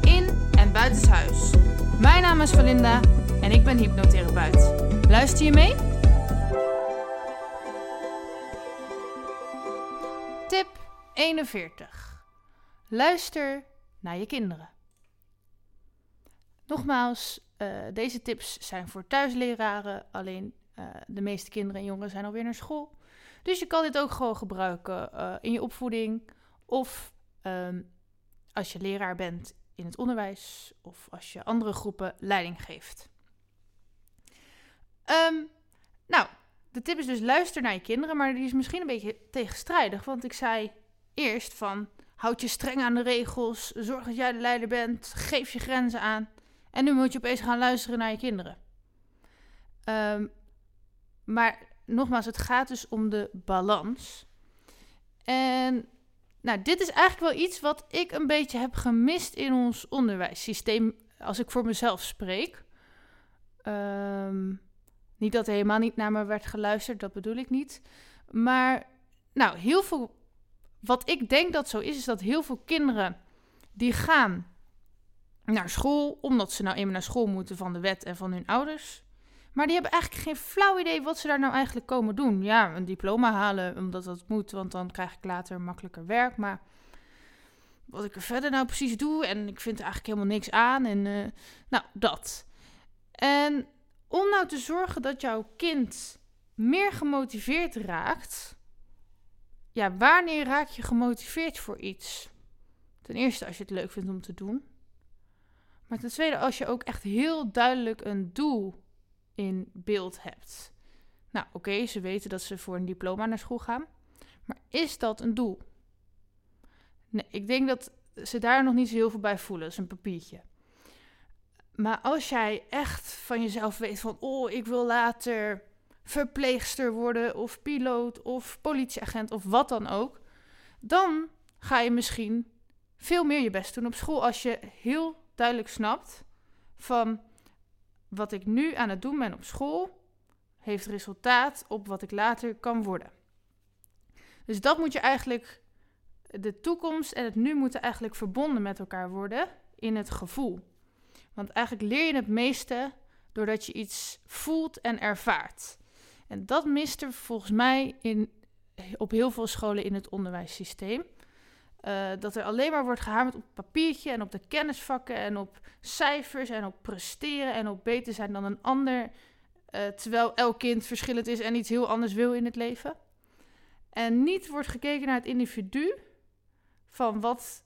in en buitenshuis. Mijn naam is Valinda en ik ben hypnotherapeut. Luister je mee? Tip 41. Luister naar je kinderen. Nogmaals, uh, deze tips zijn voor thuisleraren, alleen uh, de meeste kinderen en jongeren zijn alweer naar school. Dus je kan dit ook gewoon gebruiken uh, in je opvoeding of um, als je leraar bent in het onderwijs of als je andere groepen leiding geeft. Um, nou, de tip is dus luister naar je kinderen, maar die is misschien een beetje tegenstrijdig, want ik zei eerst van houd je streng aan de regels, zorg dat jij de leider bent, geef je grenzen aan. En nu moet je opeens gaan luisteren naar je kinderen. Um, maar nogmaals, het gaat dus om de balans. En nou, dit is eigenlijk wel iets wat ik een beetje heb gemist in ons onderwijssysteem, als ik voor mezelf spreek. Um, niet dat er helemaal niet naar me werd geluisterd, dat bedoel ik niet. Maar nou, heel veel. Wat ik denk dat zo is, is dat heel veel kinderen die gaan naar school, omdat ze nou eenmaal naar school moeten van de wet en van hun ouders. Maar die hebben eigenlijk geen flauw idee wat ze daar nou eigenlijk komen doen. Ja, een diploma halen, omdat dat moet, want dan krijg ik later makkelijker werk. Maar wat ik er verder nou precies doe, en ik vind er eigenlijk helemaal niks aan. En uh, nou, dat. En om nou te zorgen dat jouw kind meer gemotiveerd raakt. Ja, wanneer raak je gemotiveerd voor iets? Ten eerste als je het leuk vindt om te doen. Maar ten tweede als je ook echt heel duidelijk een doel in beeld hebt. Nou, oké, ze weten dat ze voor een diploma naar school gaan. Maar is dat een doel? Nee, ik denk dat ze daar nog niet zo heel veel bij voelen. Dat is een papiertje. Maar als jij echt van jezelf weet van, oh, ik wil later verpleegster worden of piloot of politieagent of wat dan ook, dan ga je misschien veel meer je best doen op school als je heel duidelijk snapt van wat ik nu aan het doen ben op school heeft resultaat op wat ik later kan worden. Dus dat moet je eigenlijk, de toekomst en het nu moeten eigenlijk verbonden met elkaar worden in het gevoel. Want eigenlijk leer je het meeste doordat je iets voelt en ervaart. En dat mist er volgens mij in, op heel veel scholen in het onderwijssysteem. Uh, dat er alleen maar wordt gehamerd op papiertje en op de kennisvakken en op cijfers en op presteren en op beter zijn dan een ander. Uh, terwijl elk kind verschillend is en iets heel anders wil in het leven. En niet wordt gekeken naar het individu van wat,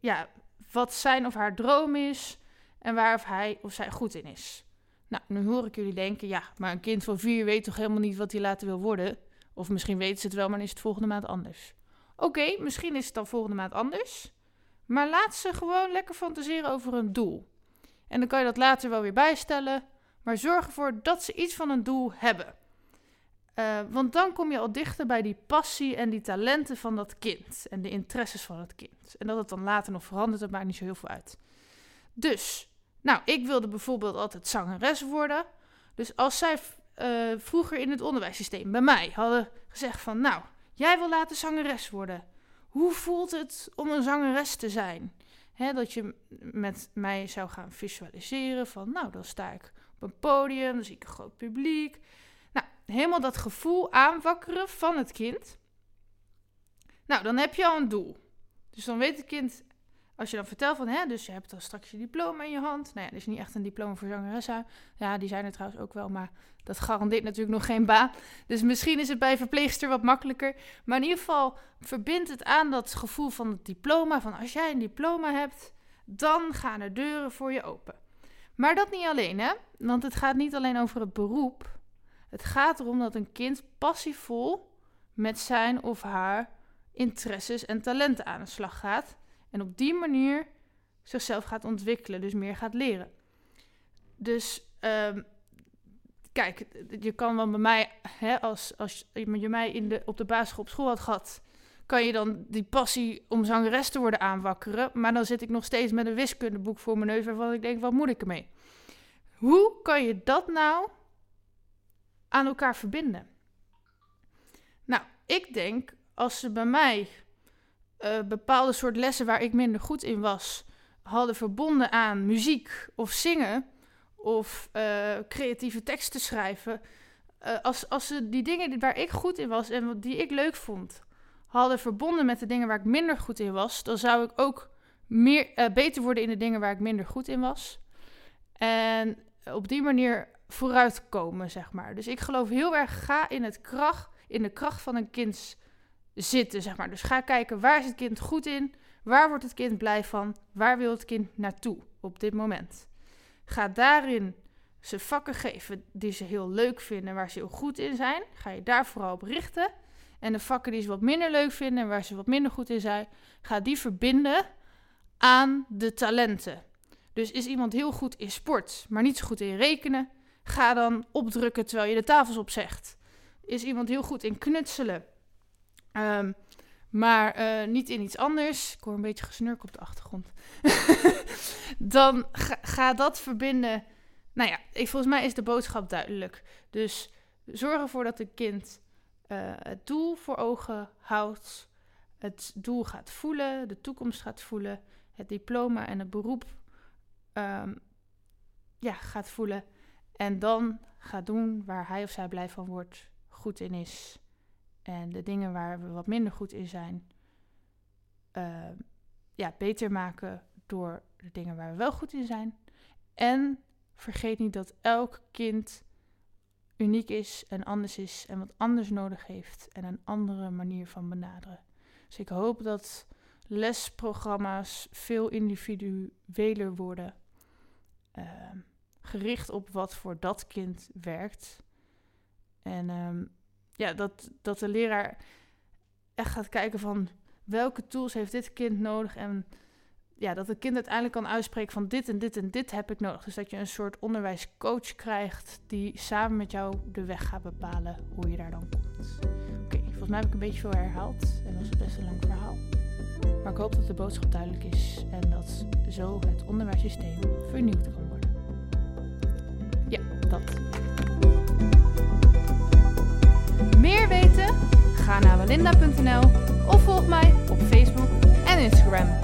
ja, wat zijn of haar droom is en waar of hij of zij goed in is. Nou, nu hoor ik jullie denken, ja, maar een kind van vier weet toch helemaal niet wat hij later wil worden? Of misschien weten ze het wel, maar is het volgende maand anders. Oké, misschien is het dan volgende maand anders. Maar laat ze gewoon lekker fantaseren over een doel. En dan kan je dat later wel weer bijstellen. Maar zorg ervoor dat ze iets van een doel hebben. Uh, want dan kom je al dichter bij die passie en die talenten van dat kind. En de interesses van het kind. En dat het dan later nog verandert, dat maakt niet zo heel veel uit. Dus, nou, ik wilde bijvoorbeeld altijd zangeres worden. Dus als zij uh, vroeger in het onderwijssysteem bij mij hadden gezegd van... Nou, Jij wil later zangeres worden. Hoe voelt het om een zangeres te zijn? dat je met mij zou gaan visualiseren van, nou, dan sta ik op een podium, dan zie ik een groot publiek. Nou, helemaal dat gevoel aanwakkeren van het kind. Nou, dan heb je al een doel. Dus dan weet het kind, als je dan vertelt van, hè, dus je hebt dan straks je diploma in je hand. Nou ja, dat is niet echt een diploma voor zangeressen. Ja, die zijn er trouwens ook wel, maar dat garandeert natuurlijk nog geen baan. Dus misschien is het bij verpleegster wat makkelijker. Maar in ieder geval verbindt het aan dat gevoel van het diploma. Van als jij een diploma hebt, dan gaan er deuren voor je open. Maar dat niet alleen, hè? Want het gaat niet alleen over het beroep. Het gaat erom dat een kind passievol met zijn of haar interesses en talenten aan de slag gaat. En op die manier zichzelf gaat ontwikkelen, dus meer gaat leren. Dus ehm, kijk, je kan wel bij mij, hè, als, als je mij in de, op de basisschool op school had gehad, kan je dan die passie om zangeres te worden aanwakkeren. Maar dan zit ik nog steeds met een wiskundeboek voor mijn neus waarvan ik denk, wat moet ik ermee? Hoe kan je dat nou aan elkaar verbinden? Nou, ik denk als ze bij mij uh, bepaalde soort lessen waar ik minder goed in was, hadden verbonden aan muziek of zingen of uh, creatieve teksten schrijven. Uh, als, als ze die dingen waar ik goed in was en die ik leuk vond, hadden verbonden met de dingen waar ik minder goed in was, dan zou ik ook meer, beter worden in de dingen waar ik minder goed in was. En op die manier vooruitkomen, zeg maar. Dus ik geloof heel erg, ga in, het kracht, in de kracht van een kind zitten, zeg maar. Dus ga kijken, waar is het kind goed in? Waar wordt het kind blij van? Waar wil het kind naartoe op dit moment? Ga daarin ze vakken geven die ze heel leuk vinden, waar ze heel goed in zijn. Ga je daar vooral op richten. En de vakken die ze wat minder leuk vinden en waar ze wat minder goed in zijn, ga die verbinden aan de talenten. Dus is iemand heel goed in sport, maar niet zo goed in rekenen, ga dan opdrukken terwijl je de tafels opzegt. Is iemand heel goed in knutselen, um, maar uh, niet in iets anders. Ik hoor een beetje gesnurk op de achtergrond. dan ga, dat verbinden. Nou ja, ik, volgens mij is de boodschap duidelijk. Dus zorg ervoor dat een kind uh, het doel voor ogen houdt. Het doel gaat voelen, de toekomst gaat voelen. Het diploma en het beroep um, ja, gaat voelen. En dan gaat doen waar hij of zij blij van wordt, goed in is. En de dingen waar we wat minder goed in zijn, uh, ja, beter maken door de dingen waar we wel goed in zijn. En vergeet niet dat elk kind uniek is en anders is en wat anders nodig heeft en een andere manier van benaderen. Dus ik hoop dat lesprogramma's veel individueler worden, uh, gericht op wat voor dat kind werkt. En um, ja, dat, dat de leraar echt gaat kijken van welke tools heeft dit kind nodig en ja, dat het kind uiteindelijk kan uitspreken van dit en dit en dit heb ik nodig. Dus dat je een soort onderwijscoach krijgt die samen met jou de weg gaat bepalen hoe je daar dan komt. Oké, volgens mij heb ik een beetje veel herhaald en dat is best een lang verhaal. Maar ik hoop dat de boodschap duidelijk is en dat zo het onderwijssysteem vernieuwd kan worden. Ja, dat. ga naar melinda.nl of volg mij op Facebook en Instagram.